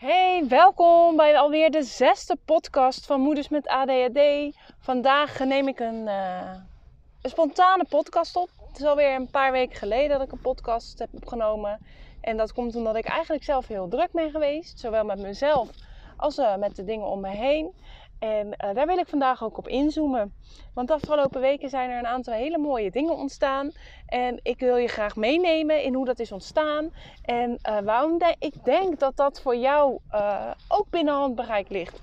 Hey, welkom bij alweer de zesde podcast van Moeders met ADHD. Vandaag neem ik een, uh, een spontane podcast op. Het is alweer een paar weken geleden dat ik een podcast heb opgenomen. En dat komt omdat ik eigenlijk zelf heel druk ben geweest. Zowel met mezelf als uh, met de dingen om me heen. En uh, daar wil ik vandaag ook op inzoomen. Want de afgelopen weken zijn er een aantal hele mooie dingen ontstaan. En ik wil je graag meenemen in hoe dat is ontstaan. En uh, waarom ik denk dat dat voor jou uh, ook binnen handbereik ligt.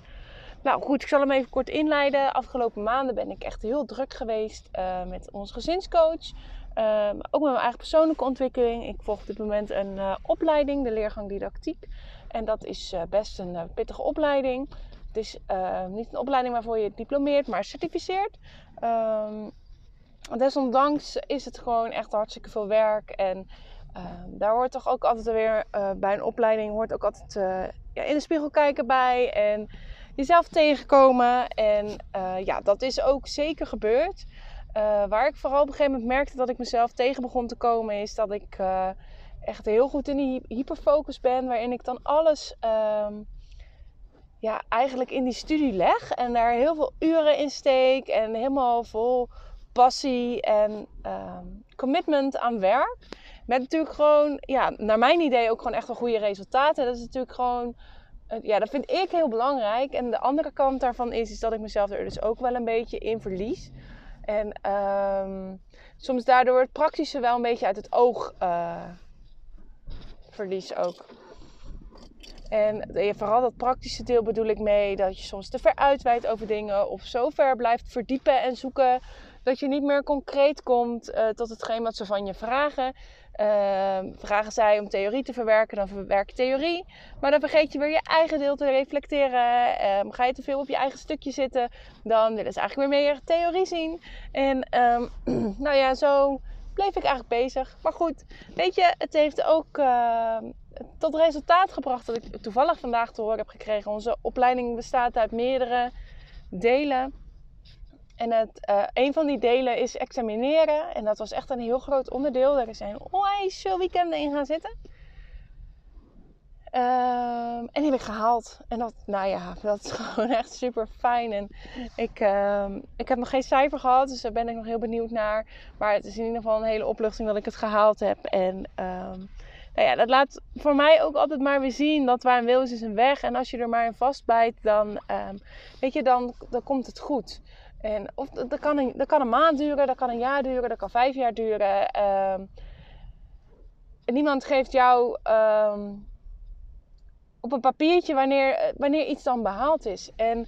Nou goed, ik zal hem even kort inleiden. Afgelopen maanden ben ik echt heel druk geweest met onze gezinscoach. Um, ook met mijn eigen persoonlijke ontwikkeling. Ik volg op dit moment een opleiding, de leergang didactiek. En dat is best een pittige opleiding. Het is uh, niet een opleiding waarvoor je diplomeert, maar certificeert. Um, desondanks is het gewoon echt hartstikke veel werk. En uh, daar hoort toch ook altijd weer uh, bij een opleiding hoort ook altijd ja, in de spiegel kijken bij. En jezelf tegenkomen. En ja, dat is ook zeker gebeurd. waar ik vooral op een gegeven moment merkte dat ik mezelf tegen begon te komen, is dat ik echt heel goed in die hyperfocus ben. Waarin ik dan alles um, ja, eigenlijk in die studie leg en daar heel veel uren in steek en helemaal vol passie en uh, commitment aan werk. Met natuurlijk gewoon, ja, naar mijn idee ook gewoon echt wel goede resultaten. Dat is natuurlijk gewoon, ja, dat vind ik heel belangrijk. En de andere kant daarvan is, is dat ik mezelf er dus ook wel een beetje in verlies. En um, soms daardoor het praktische wel een beetje uit het oog uh, verlies ook. En vooral dat praktische deel bedoel ik mee dat je soms te ver uitwijdt over dingen of zo ver blijft verdiepen en zoeken dat je niet meer concreet komt uh, tot hetgeen wat ze van je vragen. Uh, vragen zij om theorie te verwerken, dan verwerk theorie. Maar dan vergeet je weer je eigen deel te reflecteren. Uh, ga je te veel op je eigen stukje zitten, dan willen ze eigenlijk weer meer theorie zien. En um, nou ja, zo bleef ik eigenlijk bezig. Maar goed, weet je, het heeft ook ehm, tot resultaat gebracht dat ik toevallig vandaag te horen heb gekregen. Onze opleiding bestaat uit meerdere delen. En het, uh, een van die delen is examineren. En dat was echt een heel groot onderdeel. Daar zijn onwijs veel weekenden in gaan zitten. Uh, en die heb ik gehaald. En dat, nou ja, dat is gewoon echt super fijn. En ik, uh, ik heb nog geen cijfer gehad, dus daar ben ik nog heel benieuwd naar. Maar het is in ieder geval een hele opluchting dat ik het gehaald heb. En ehm, nou ja, dat laat voor mij ook altijd maar weer zien dat waar een wil is, is een weg. En als je er maar in vastbijt, dan, um, weet je, dan, dan komt het goed. En of, dat, kan een, dat kan een maand duren, dat kan een jaar duren, dat kan vijf jaar duren. Um, niemand geeft jou um, op een papiertje wanneer, wanneer iets dan behaald is. En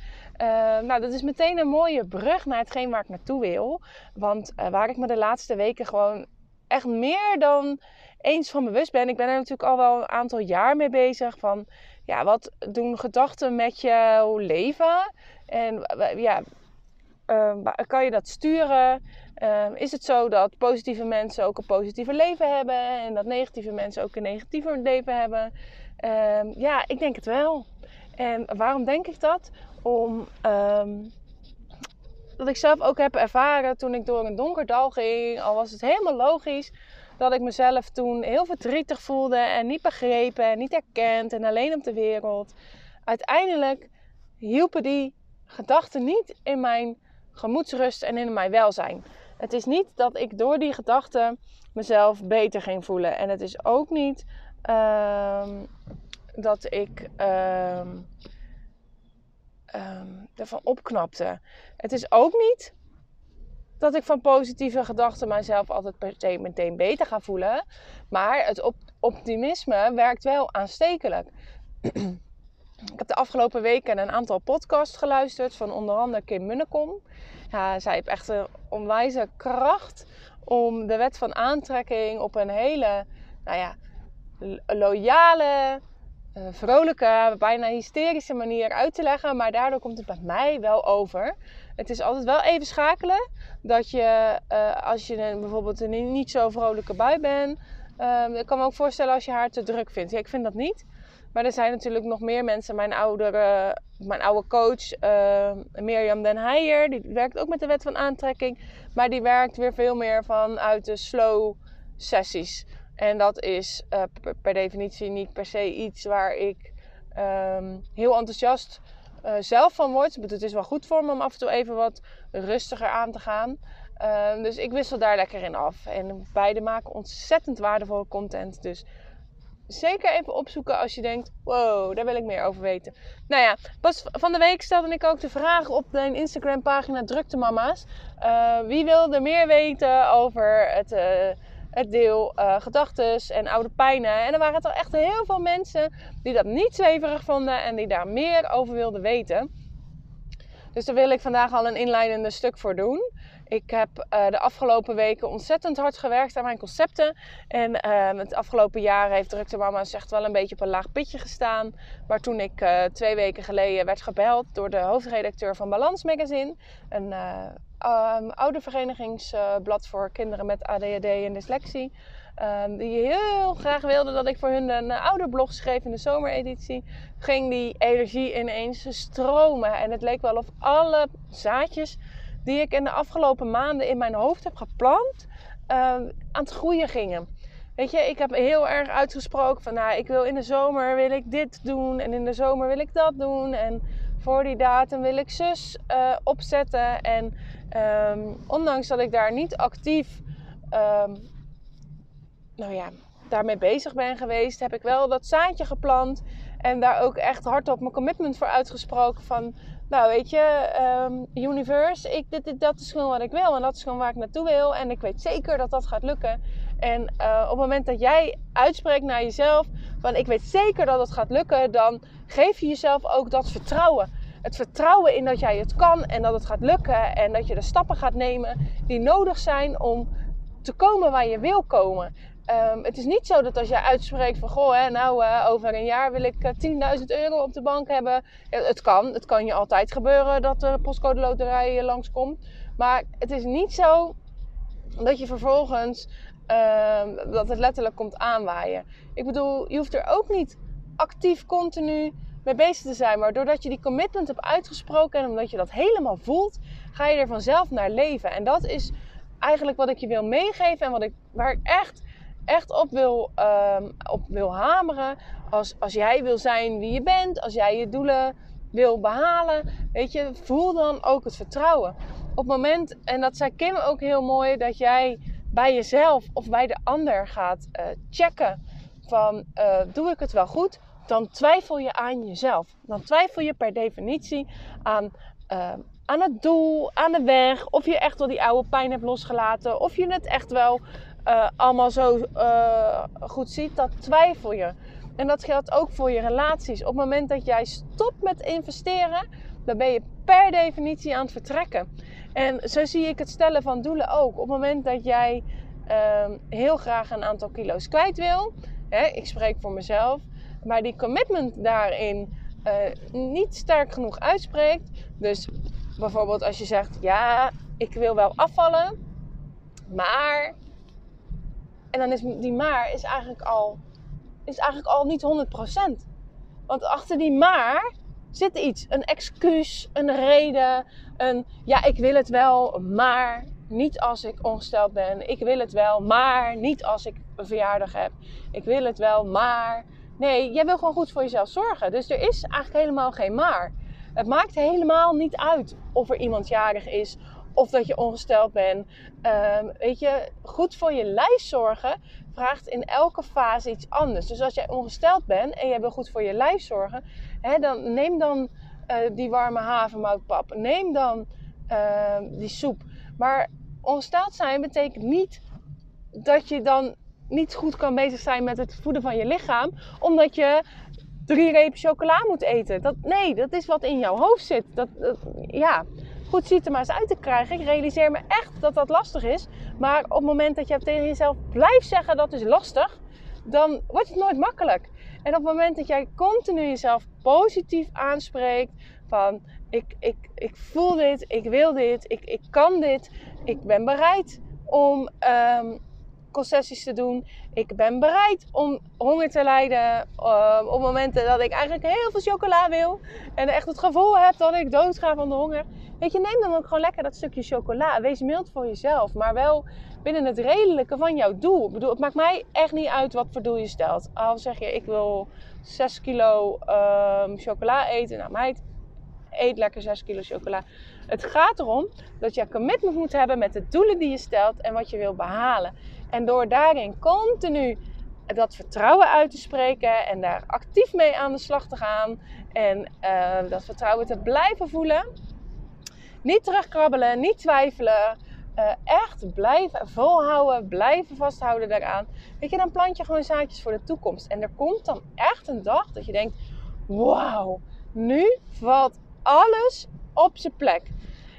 nou, dat is meteen een mooie brug naar hetgeen waar ik naartoe wil. Want uh, waar ik me de laatste weken gewoon echt meer dan eens van bewust ben. Ik ben er natuurlijk al wel een aantal jaar mee bezig. Van ja, wat doen gedachten met je leven? En ja, uh, kan je dat sturen? Uh, is het zo dat positieve mensen ook een positieve leven hebben en dat negatieve mensen ook een negatieve leven hebben? Uh, ja, ik denk het wel. En waarom denk ik dat? Om dat ik zelf ook heb ervaren toen ik door een donker dal ging, al was het helemaal logisch dat ik mezelf toen heel verdrietig voelde en niet begrepen en niet erkend en alleen op de wereld. Uiteindelijk hielpen die gedachten niet in mijn gemoedsrust en in mijn welzijn. Het is niet dat ik door die gedachten mezelf beter ging voelen. En het is ook niet um, dat ik um, um, ervan opknapte. Het is ook niet dat ik van positieve gedachten mijzelf altijd meteen beter ga voelen. Maar het op optimisme werkt wel aanstekelijk. ik heb de afgelopen weken een aantal podcasts geluisterd van onder andere Kim Munnekom. Ja, zij heeft echt een onwijze kracht om de wet van aantrekking op een hele, nou ja, loyale, uh, vrolijke, bijna hysterische manier uit te leggen. Maar daardoor komt het bij mij wel over. Het is altijd wel even schakelen. Dat je, uh, als je bijvoorbeeld een niet zo vrolijke bui bent. Uh, ik kan me ook voorstellen als je haar te druk vindt. Ja, ik vind dat niet. Maar er zijn natuurlijk nog meer mensen. Mijn, oudere, mijn oude coach, uh, Mirjam Den Heijer, die werkt ook met de wet van aantrekking. Maar die werkt weer veel meer vanuit de slow sessies. En dat is per, per, definitie niet per se iets waar ik ehm, heel enthousiast uh, zelf van word. Het is wel goed voor me om af en toe even wat rustiger aan te gaan. Ehm, dus ik wissel daar lekker in af. En beide maken ontzettend waardevolle content. Dus zeker even opzoeken als je denkt: wow, daar wil ik meer over weten. Nou ja, pas van de week stelde ik ook de vraag op mijn Instagram-pagina Drukte Mama's. Uh, wie wil er meer weten over het, uh, het deel uh, gedachtes en oude pijnen? En er waren toch echt heel veel mensen die dat niet zweverig vonden en die daar meer over wilden weten. Dus daar wil ik vandaag al een inleidende stuk voor doen. Ik heb uh, de afgelopen weken ontzettend hard gewerkt aan mijn concepten. En uh, het afgelopen jaar heeft Drukte Mama echt wel een beetje op een laag pitje gestaan. Maar toen ik twee weken geleden werd gebeld door de hoofdredacteur van Balans Magazine. Een um, oude verenigingsblad voor kinderen met ADHD en dyslexie. Um, die heel graag wilde dat ik voor hun een ouderblog schreef in de zomereditie. Ging die energie ineens stromen. En het leek wel of alle zaadjes die ik in de afgelopen maanden in mijn hoofd heb geplant, uh, aan het groeien gingen. Weet je, ik heb heel erg uitgesproken van, nou, ik wil in de zomer wil ik dit doen en in de zomer wil ik dat doen en voor die datum wil ik zus uh, opzetten. En um, ondanks dat ik daar niet actief, um, nou ja, daarmee bezig ben geweest, heb ik wel dat zaadje geplant en daar ook echt hardop mijn commitment voor uitgesproken van nou weet je, um, universe, ik, dit, dat is gewoon wat ik wil en dat is gewoon waar ik naartoe wil. En ik weet zeker dat dat gaat lukken. En uh, op het moment dat jij uitspreekt naar jezelf van ik weet zeker dat het gaat lukken, dan geef je jezelf ook dat vertrouwen. Het vertrouwen in dat jij het kan en dat het gaat lukken en dat je de stappen gaat nemen die nodig zijn om te komen waar je wil komen. Um, het is niet zo dat als jij uitspreekt van goh, hè, nou uh, over een jaar wil ik uh, 10.000 euro op de bank hebben. Het kan, het kan je altijd gebeuren dat de postcode loterij langskomt. Maar het is niet zo dat je vervolgens uh, dat het letterlijk komt aanwaaien. Ik bedoel, je hoeft er ook niet actief continu mee bezig te zijn. Maar doordat je die commitment hebt uitgesproken en omdat je dat helemaal voelt, ga je er vanzelf naar leven. En dat is eigenlijk wat ik je wil meegeven en wat ik, waar ik echt echt op wil, um, op wil hameren. Als, als jij wil zijn wie je bent, als jij je doelen wil behalen, weet je, voel dan ook het vertrouwen. Op het moment, en dat zei Kim ook heel mooi, dat jij bij jezelf of bij de ander gaat uh, checken van uh, doe ik het wel goed, dan twijfel je aan jezelf. Dan twijfel je per definitie aan, uh, aan het doel, aan de weg, of je echt wel die oude pijn hebt losgelaten, of je het echt wel uh, allemaal zo uh, goed ziet, dat twijfel je. En dat geldt ook voor je relaties. Op het moment dat jij stopt met investeren, dan ben je per definitie aan het vertrekken. En zo zie ik het stellen van doelen ook. Op het moment dat jij uh, heel graag een aantal kilo's kwijt wil, hè, ik spreek voor mezelf, maar die commitment daarin uh, niet sterk genoeg uitspreekt. Dus bijvoorbeeld als je zegt, ja, ik wil wel afvallen, maar en dan is die maar is eigenlijk al, is eigenlijk al niet 100%. Want achter die maar zit iets. Een excuus, een reden, een ja, ik wil het wel, maar niet als ik ongesteld ben. Ik wil het wel, maar niet als ik een verjaardag heb. Ik wil het wel, maar. Nee, jij wil gewoon goed voor jezelf zorgen. Dus er is eigenlijk helemaal geen maar. Het maakt helemaal niet uit of er iemand jarig is of dat je ongesteld bent. Um, weet je, goed voor je lijf zorgen vraagt in elke fase iets anders. Dus als jij ongesteld bent en jij wil goed voor je lijf zorgen, hè, dan neem dan uh, die warme havermoutpap. Neem dan uh, die soep. Maar ongesteld zijn betekent niet dat je dan niet goed kan bezig zijn met het voeden van je lichaam, omdat je drie repen chocola moet eten. Dat, nee, dat is wat in jouw hoofd zit. Dat, ja goed ziet er maar eens uit te krijgen. Ik realiseer me echt dat dat lastig is. Maar op het moment dat je tegen jezelf blijft zeggen dat is lastig, dan wordt het nooit makkelijk. En op het moment dat jij continu jezelf positief aanspreekt van ik, ik, ik voel dit, ik wil dit, ik, ik kan dit, ik ben bereid om um, concessies te doen. Ik ben bereid om honger te lijden uh, op momenten dat ik eigenlijk heel veel chocola wil. En echt het gevoel heb dat ik doodga van de honger. Weet je, neem dan ook gewoon lekker dat stukje chocola. Wees mild voor jezelf, maar wel binnen het redelijke van jouw doel. Ik bedoel, het maakt mij echt niet uit wat voor doel je stelt. Al zeg je, ik wil 6 kilo um, chocola eten. Nou meid, eet lekker 6 kilo chocola. Het gaat erom dat je commitment moet hebben met de doelen die je stelt en wat je wil behalen. En door daarin continu dat vertrouwen uit te spreken en daar actief mee aan de slag te gaan en uh, dat vertrouwen te blijven voelen. Niet terugkrabbelen, niet twijfelen. Uh, echt blijven volhouden, blijven vasthouden daaraan. Weet je, dan plant je gewoon zaadjes voor de toekomst. En er komt dan echt een dag dat je denkt: wauw, nu valt alles op zijn plek.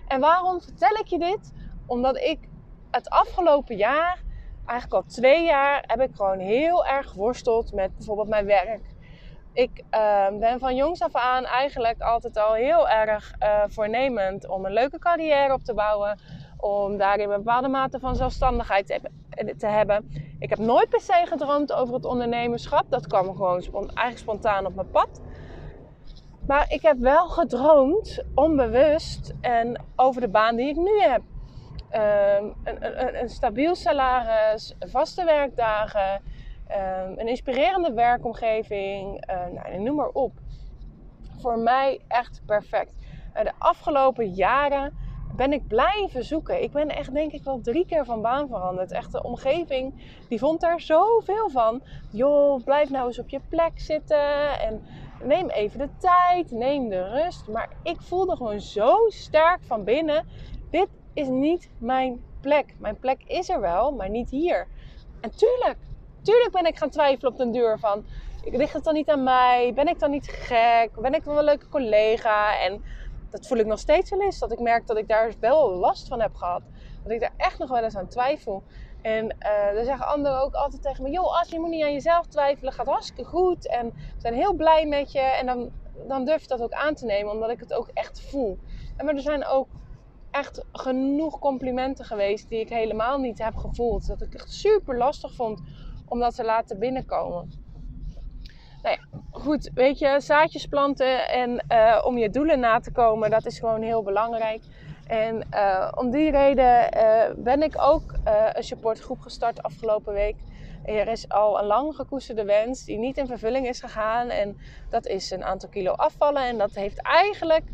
En waarom vertel ik je dit? Omdat ik het afgelopen jaar, eigenlijk al twee jaar, heb ik gewoon heel erg geworsteld met bijvoorbeeld mijn werk. Ik uh, ben van jongs af aan eigenlijk altijd al heel erg uh, voornemend om een leuke carrière op te bouwen. Om daarin een bepaalde mate van zelfstandigheid te, te, hebben. Ik heb nooit per se gedroomd over het ondernemerschap. Dat kwam gewoon eigenlijk spontaan op mijn pad. Maar ik heb wel gedroomd, onbewust, en over de baan die ik nu heb. Um, een, een, een, stabiel salaris, vaste werkdagen, um, een inspirerende werkomgeving, uh, nou, noem maar op. Voor mij echt perfect. Uh, de afgelopen jaren ben ik blijven zoeken. Ik ben echt denk ik wel drie keer van baan veranderd. Echt de omgeving, die vond daar zoveel van. Joh, blijf nou eens op je plek zitten en neem even de tijd, neem de rust. Maar ik voelde gewoon zo sterk van binnen, dit is niet mijn plek. Mijn plek is er wel, maar niet hier. En tuurlijk, tuurlijk ben ik gaan twijfelen op den duur van... Ligt het dan niet aan mij? Ben ik dan niet gek? Ben ik dan een leuke collega? En dat voel ik nog steeds wel eens. Dat ik merk dat ik daar wel last van heb gehad. Dat ik daar echt nog wel eens aan twijfel. En uh, dan zeggen anderen ook altijd tegen me: joh, als je moet niet aan jezelf twijfelen, gaat hartstikke goed. En we zijn heel blij met je. En dan, dan durf je dat ook aan te nemen, omdat ik het ook echt voel. En maar er zijn ook echt genoeg complimenten geweest die ik helemaal niet heb gevoeld. Dat ik echt super lastig vond om dat te laten binnenkomen. Nou ja, goed, weet je, zaadjes planten en uh, om je doelen na te komen, dat is gewoon heel belangrijk. En uh, om die reden uh, ben ik ook een supportgroep gestart afgelopen week. Er is al een lang gekoesterde wens die niet in vervulling is gegaan. En dat is een aantal kilo afvallen. En dat heeft eigenlijk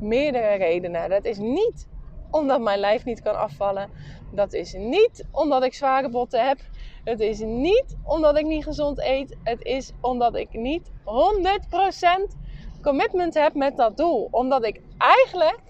meerdere redenen. Dat is niet omdat mijn lijf niet kan afvallen. Dat is niet omdat ik zware botten heb. Het is niet omdat ik niet gezond eet. Het is omdat ik niet 100% commitment heb met dat doel. Omdat ik eigenlijk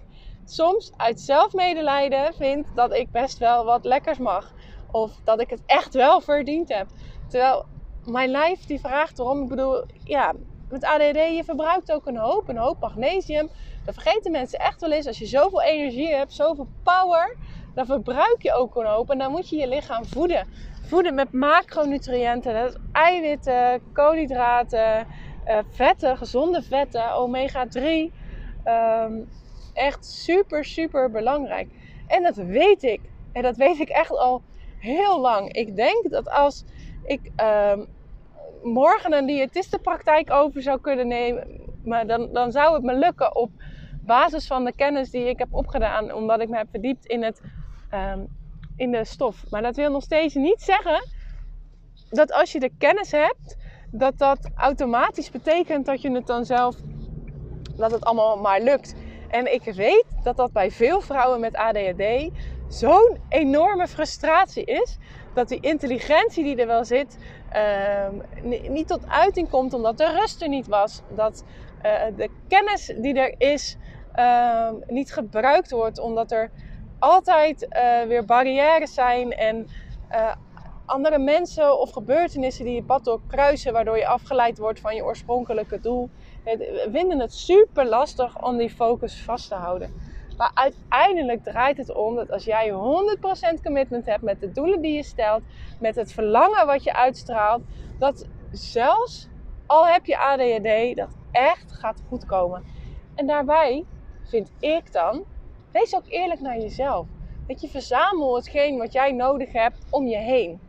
soms uit zelfmedelijden vind dat ik best wel wat lekkers mag. Of dat ik het echt wel verdiend heb. Terwijl mijn lijf die vraagt erom. Ik bedoel, ja, met ADD je verbruikt ook een hoop, een hoop magnesium. Dat vergeten mensen echt wel eens. Als je zoveel energie hebt, zoveel power, dan verbruik je ook een hoop. En dan moet je je lichaam voeden. Voeden met macronutriënten. Dat is eiwitten, koolhydraten, uh, vetten, gezonde vetten, omega 3. Um, echt super, super belangrijk. En dat weet ik. En dat weet ik echt al heel lang. Ik denk dat als ik uh, morgen een diëtistenpraktijk over zou kunnen nemen, maar dan, dan zou het me lukken op basis van de kennis die ik heb opgedaan, omdat ik me heb verdiept in, het, um, in de stof. Maar dat wil nog steeds niet zeggen dat als je de kennis hebt, dat dat automatisch betekent dat je het dan zelf, dat het allemaal maar lukt. En ik weet dat dat bij veel vrouwen met ADHD zo'n enorme frustratie is. Dat die intelligentie die er wel zit, uh, niet tot uiting komt omdat de rust er niet was. Dat uh, de kennis die er is uh, niet gebruikt wordt omdat er altijd eh, weer barrières zijn en eh, andere mensen of gebeurtenissen die je pad door kruisen, waardoor je afgeleid wordt van je oorspronkelijke doel we vinden het super lastig om die focus vast te houden. Maar uiteindelijk draait het om dat als jij 100% commitment hebt met de doelen die je stelt, met het verlangen wat je uitstraalt, dat zelfs al heb je ADHD, dat echt gaat goed komen. En daarbij vind ik dan, wees ook eerlijk naar jezelf. Dat je verzamel hetgeen wat jij nodig hebt om je heen.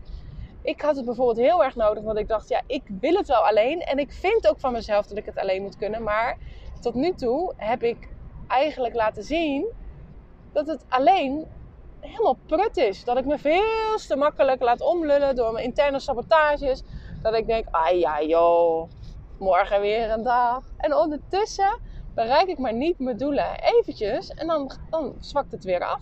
ik had het bijvoorbeeld heel erg nodig, want ik dacht, ja, ik wil het wel alleen. En ik vind ook van mezelf dat ik het alleen moet kunnen. Maar tot nu toe heb ik eigenlijk laten zien dat het alleen helemaal prut is. Dat ik me veel te makkelijk laat omlullen door mijn interne sabotages. Dat ik denk, ah ja joh, morgen weer een dag. En ondertussen bereik ik maar niet mijn doelen. Eventjes en dan, dan zwakt het weer af.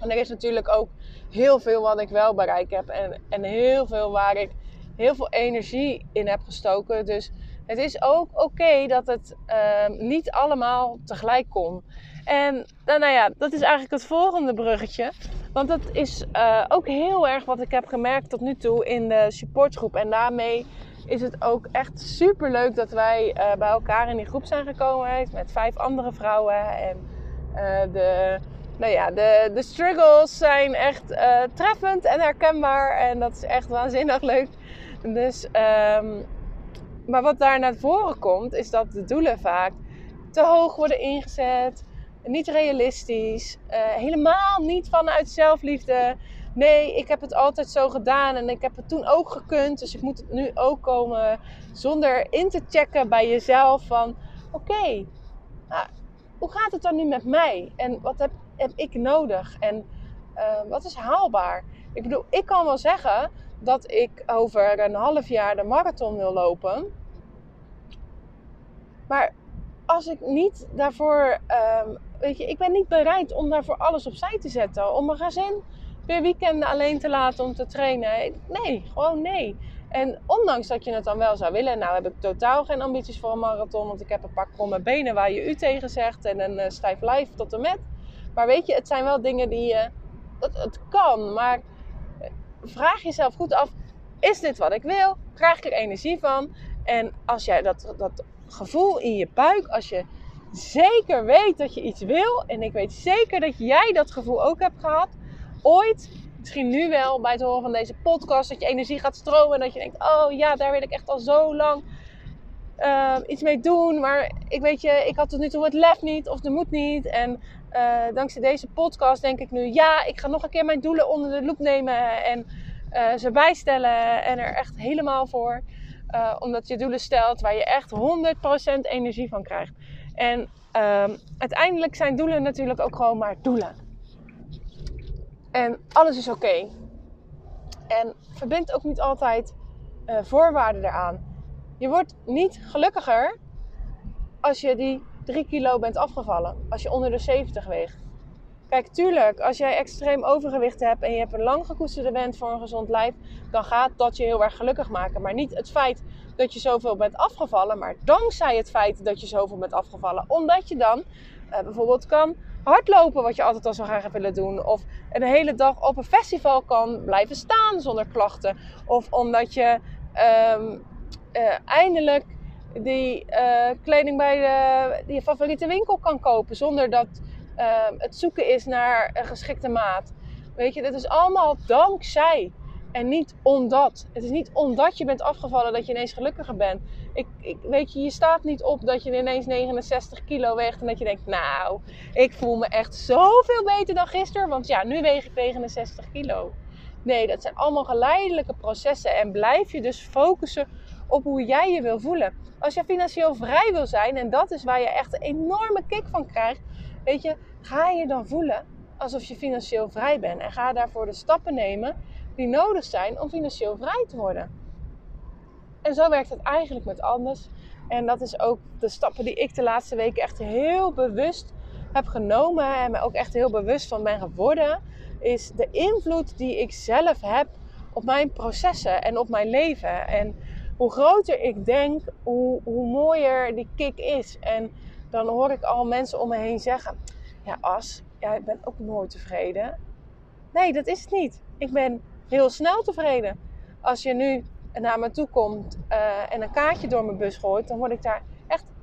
En er is natuurlijk ook heel veel wat ik wel bereikt heb. En, en heel veel waar ik heel veel energie in heb gestoken. Dus het is ook oké dat het ehm, niet allemaal tegelijk kon. En nou, nou, ja, dat is eigenlijk het volgende bruggetje. Want dat is uh, ook heel erg wat ik heb gemerkt tot nu toe in de supportgroep. En daarmee is het ook echt super leuk dat wij uh, bij elkaar in die groep zijn gekomen. Met vijf andere vrouwen. En uh, de nou ja, de, de struggles zijn echt treffend en herkenbaar. En dat is echt waanzinnig leuk. Dus, um, maar wat daar naar voren komt, is dat de doelen vaak te hoog worden ingezet. Niet realistisch. Uh, helemaal niet vanuit zelfliefde. Nee, ik heb het altijd zo gedaan en ik heb het toen ook gekund. Dus ik moet het nu ook komen. Zonder in te checken bij jezelf van... Oké, nou, hoe gaat het dan nu met mij? En wat heb heb ik nodig? En uh, wat is haalbaar? Ik bedoel, ik kan wel zeggen dat ik over een half jaar de marathon wil lopen. Maar als ik niet daarvoor, um, weet je, ik ben niet bereid om daarvoor alles opzij te zetten. Om mijn gezin weer weekenden alleen te laten om te trainen. Nee, gewoon nee. En ondanks dat je het dan wel zou willen, nou heb ik totaal geen ambities voor een marathon. Want ik heb een paar kromme benen waar je u tegen zegt en een uh, stijf lijf tot en met. Maar weet je, het zijn wel dingen die je. Het kan, maar vraag jezelf goed af: is dit wat ik wil? Krijg ik er energie van? En als jij dat, dat gevoel in je buik, als je zeker weet dat je iets wil, en ik weet zeker dat jij dat gevoel ook hebt gehad, ooit, misschien nu wel bij het horen van deze podcast, dat je energie gaat stromen en dat je denkt: oh ja, daar wil ik echt al zo lang. Uh, iets mee doen, maar ik weet je, ik had tot nu toe het lef niet of de moed niet. En uh, dankzij deze podcast denk ik nu, ja, ik ga nog een keer mijn doelen onder de loep nemen en uh, ze bijstellen en er echt helemaal voor. Uh, omdat je doelen stelt waar je echt 100% energie van krijgt. En ehm, uiteindelijk zijn doelen natuurlijk ook gewoon maar doelen. En alles is oké. En verbind ook niet altijd voorwaarden eraan. Je wordt niet gelukkiger als je die 3 kilo bent afgevallen. Als je onder de 70 weegt. Kijk, tuurlijk, als jij extreem overgewicht hebt en je hebt een lang gekoesterde wens voor een gezond lijf, dan gaat dat je heel erg gelukkig maken. Maar niet het feit dat je zoveel bent afgevallen, maar dankzij het feit dat je zoveel bent afgevallen. Omdat je dan uh, bijvoorbeeld kan hardlopen, wat je altijd al zo graag hebt willen doen. Of een hele dag op een festival kan blijven staan zonder klachten. Of omdat je um, uh, eindelijk die uh, kleding bij de, je favoriete winkel kan kopen. Zonder dat uh, het zoeken is naar een geschikte maat. Weet je, dat is allemaal dankzij. En niet omdat. Het is niet omdat je bent afgevallen dat je ineens gelukkiger bent. Ik, ik, weet je, je staat niet op dat je ineens 69 kilo weegt en dat je denkt, nou, ik voel me echt zoveel beter dan gisteren, want ja, nu weeg ik 69 kilo. Nee, dat zijn allemaal geleidelijke processen en blijf je dus focussen op hoe jij je wil voelen. Als je financieel vrij wil zijn, en dat is waar je echt een enorme kick van krijgt, weet je, ga je dan voelen alsof je financieel vrij bent. En ga daarvoor de stappen nemen die nodig zijn om financieel vrij te worden. En zo werkt het eigenlijk met alles. En dat is ook de stappen die ik de laatste weken echt heel bewust heb genomen en me ook echt heel bewust van ben geworden, is de invloed die ik zelf heb op mijn processen en op mijn leven. En hoe groter ik denk, hoe, hoe mooier die kick is. En dan hoor ik al mensen om me heen zeggen: Ja, As, ja, ik ben ook nooit tevreden. Nee, dat is het niet. Ik ben heel snel tevreden. Als je nu naar me toe komt uh, en een kaartje door mijn bus gooit, dan word ik daar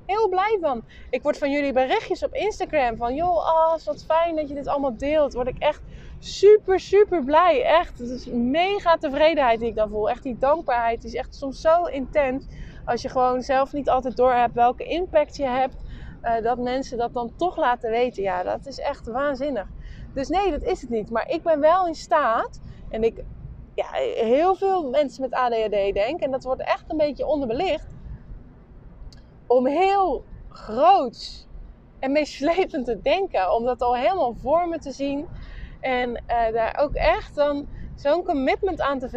heel blij van. Ik word van jullie berichtjes op Instagram van: Joh, As, wat fijn dat je dit allemaal deelt. Word ik echt super, super blij. Echt. Het is mega tevredenheid die ik dan voel. Echt die dankbaarheid die is echt soms zo intens. Als je gewoon zelf niet altijd door hebt welke impact je hebt. Uh, dat mensen dat dan toch laten weten. Ja, dat is echt waanzinnig. Dus nee, dat is het niet. Maar ik ben wel in staat. En ik ja, heel veel mensen met ADHD denken, en dat wordt echt een beetje onderbelicht, om heel groots en meeslepend te denken. Om dat al helemaal voor me te zien. En uh, daar ook echt dan zo'n commitment aan te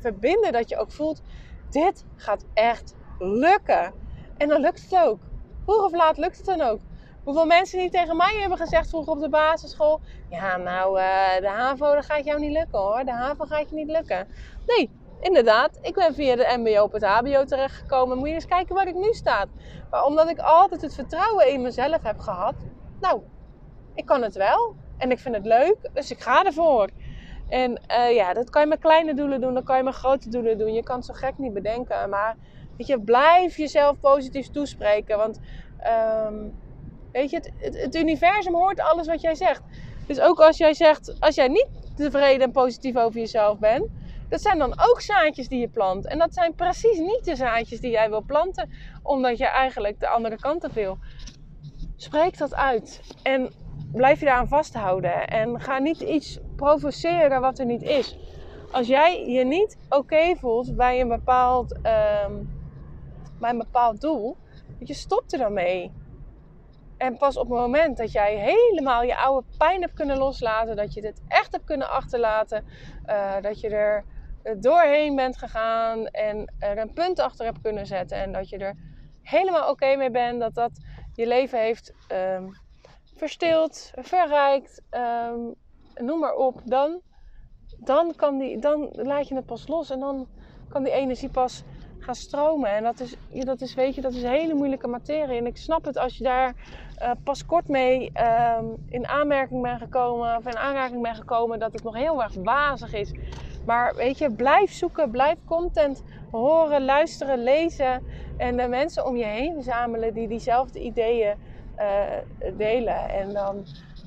verbinden dat je ook voelt, dit gaat echt lukken. En dan lukt het ook. Vroeg of laat lukt het dan ook. Hoeveel mensen die tegen mij hebben gezegd vroeger op de basisschool: Ja, nou, uh, de HAVO dat gaat jou niet lukken hoor. De HAVO gaat je niet lukken. Nee, inderdaad. Ik ben via de MBO op het HBO terechtgekomen. Moet je eens kijken waar ik nu sta. Maar omdat ik altijd het vertrouwen in mezelf heb gehad, nou, ik kan het wel. En ik vind het leuk, dus ik ga ervoor. En uh, ja, dat kan je met kleine doelen doen, dat kan je met grote doelen doen. Je kan zo gek niet bedenken. Maar weet je, blijf jezelf positief toespreken. Want um, weet je, het, het, het, universum hoort alles wat jij zegt. Dus ook als jij zegt, als jij niet tevreden en positief over jezelf bent, dat zijn dan ook zaadjes die je plant. En dat zijn precies niet de zaadjes die jij wil planten, omdat je eigenlijk de andere kant te veel. Spreek dat uit. En blijf je daaraan vasthouden. En ga niet iets provoceren wat er niet is. Als jij je niet oké voelt bij een, bepaald, um, bij een bepaald doel, je stopt er dan mee. En pas op het moment dat jij helemaal je oude pijn hebt kunnen loslaten, dat je dit echt hebt kunnen achterlaten, uh, dat je er doorheen bent gegaan en er een punt achter hebt kunnen zetten en dat je er helemaal oké mee bent, dat dat je leven heeft um, verstild, verrijkt, um, noem maar op, dan, dan, kan die, dan laat je het pas los en dan kan die energie pas gaan stromen. En dat is, dat is, weet je, dat is hele moeilijke materie. En ik snap het als je daar uh, pas kort mee um, in aanmerking bent gekomen, of in aanraking bent gekomen, dat het nog heel erg wazig is. Maar weet je, blijf zoeken, blijf content horen, luisteren, lezen. En de mensen om je heen verzamelen die diezelfde ideeën uh, delen. En dan,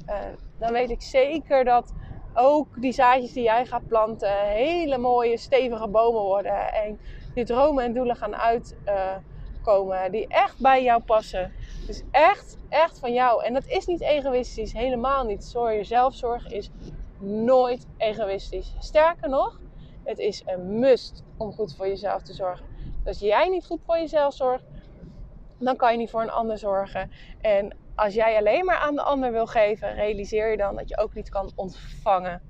uh, dan weet ik zeker dat ook die zaadjes die jij gaat planten hele mooie, stevige bomen worden. En je dromen en doelen gaan uitkomen. die echt bij jou passen. Dus echt, echt van jou. En dat is niet egoïstisch, helemaal niet. Zorg, zelfzorg is nooit egoïstisch. Sterker nog, het is een must om goed voor jezelf te zorgen. Als jij niet goed voor jezelf zorgt, dan kan je niet voor een ander zorgen. En als jij alleen maar aan de ander wil geven, realiseer je dan dat je ook niet kan ontvangen.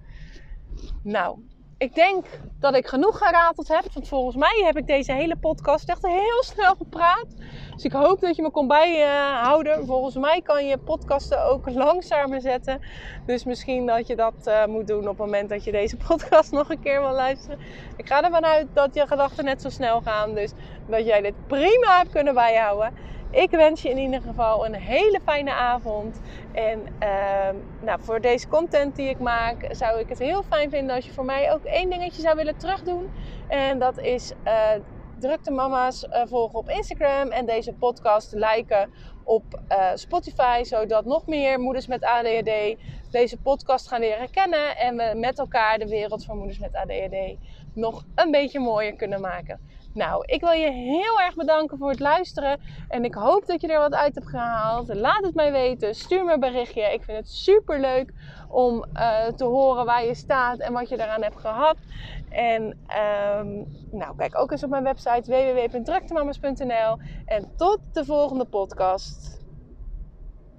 Nou, ik denk dat ik genoeg gerateld heb. Want volgens mij heb ik deze hele podcast echt heel snel gepraat. Dus ik hoop dat je me kon bijhouden. Volgens mij kan je podcasten ook langzamer zetten. Dus misschien dat je dat uh, moet doen op het moment dat je deze podcast nog een keer wil luisteren. Ik ga ervan uit dat je gedachten net zo snel gaan. Dus dat jij dit prima hebt kunnen bijhouden. Ik wens je in ieder geval een hele fijne avond. En uh, nou, voor deze content die ik maak, zou ik het heel fijn vinden als je voor mij ook één dingetje zou willen terugdoen. En dat is uh, druk de mama's uh, volgen op Instagram en deze podcast liken op uh, Spotify, zodat nog meer moeders met ADHD deze podcast gaan leren kennen en we met elkaar de wereld van moeders met ADHD nog een beetje mooier kunnen maken. Nou, ik wil je heel erg bedanken voor het luisteren. En ik hoop dat je er wat uit hebt gehaald. Laat het mij weten. Stuur me een berichtje. Ik vind het super leuk om uh, te horen waar je staat en wat je daaraan hebt gehad. En um, nou, kijk ook eens op mijn website www.druktemamas.nl. En tot de volgende podcast.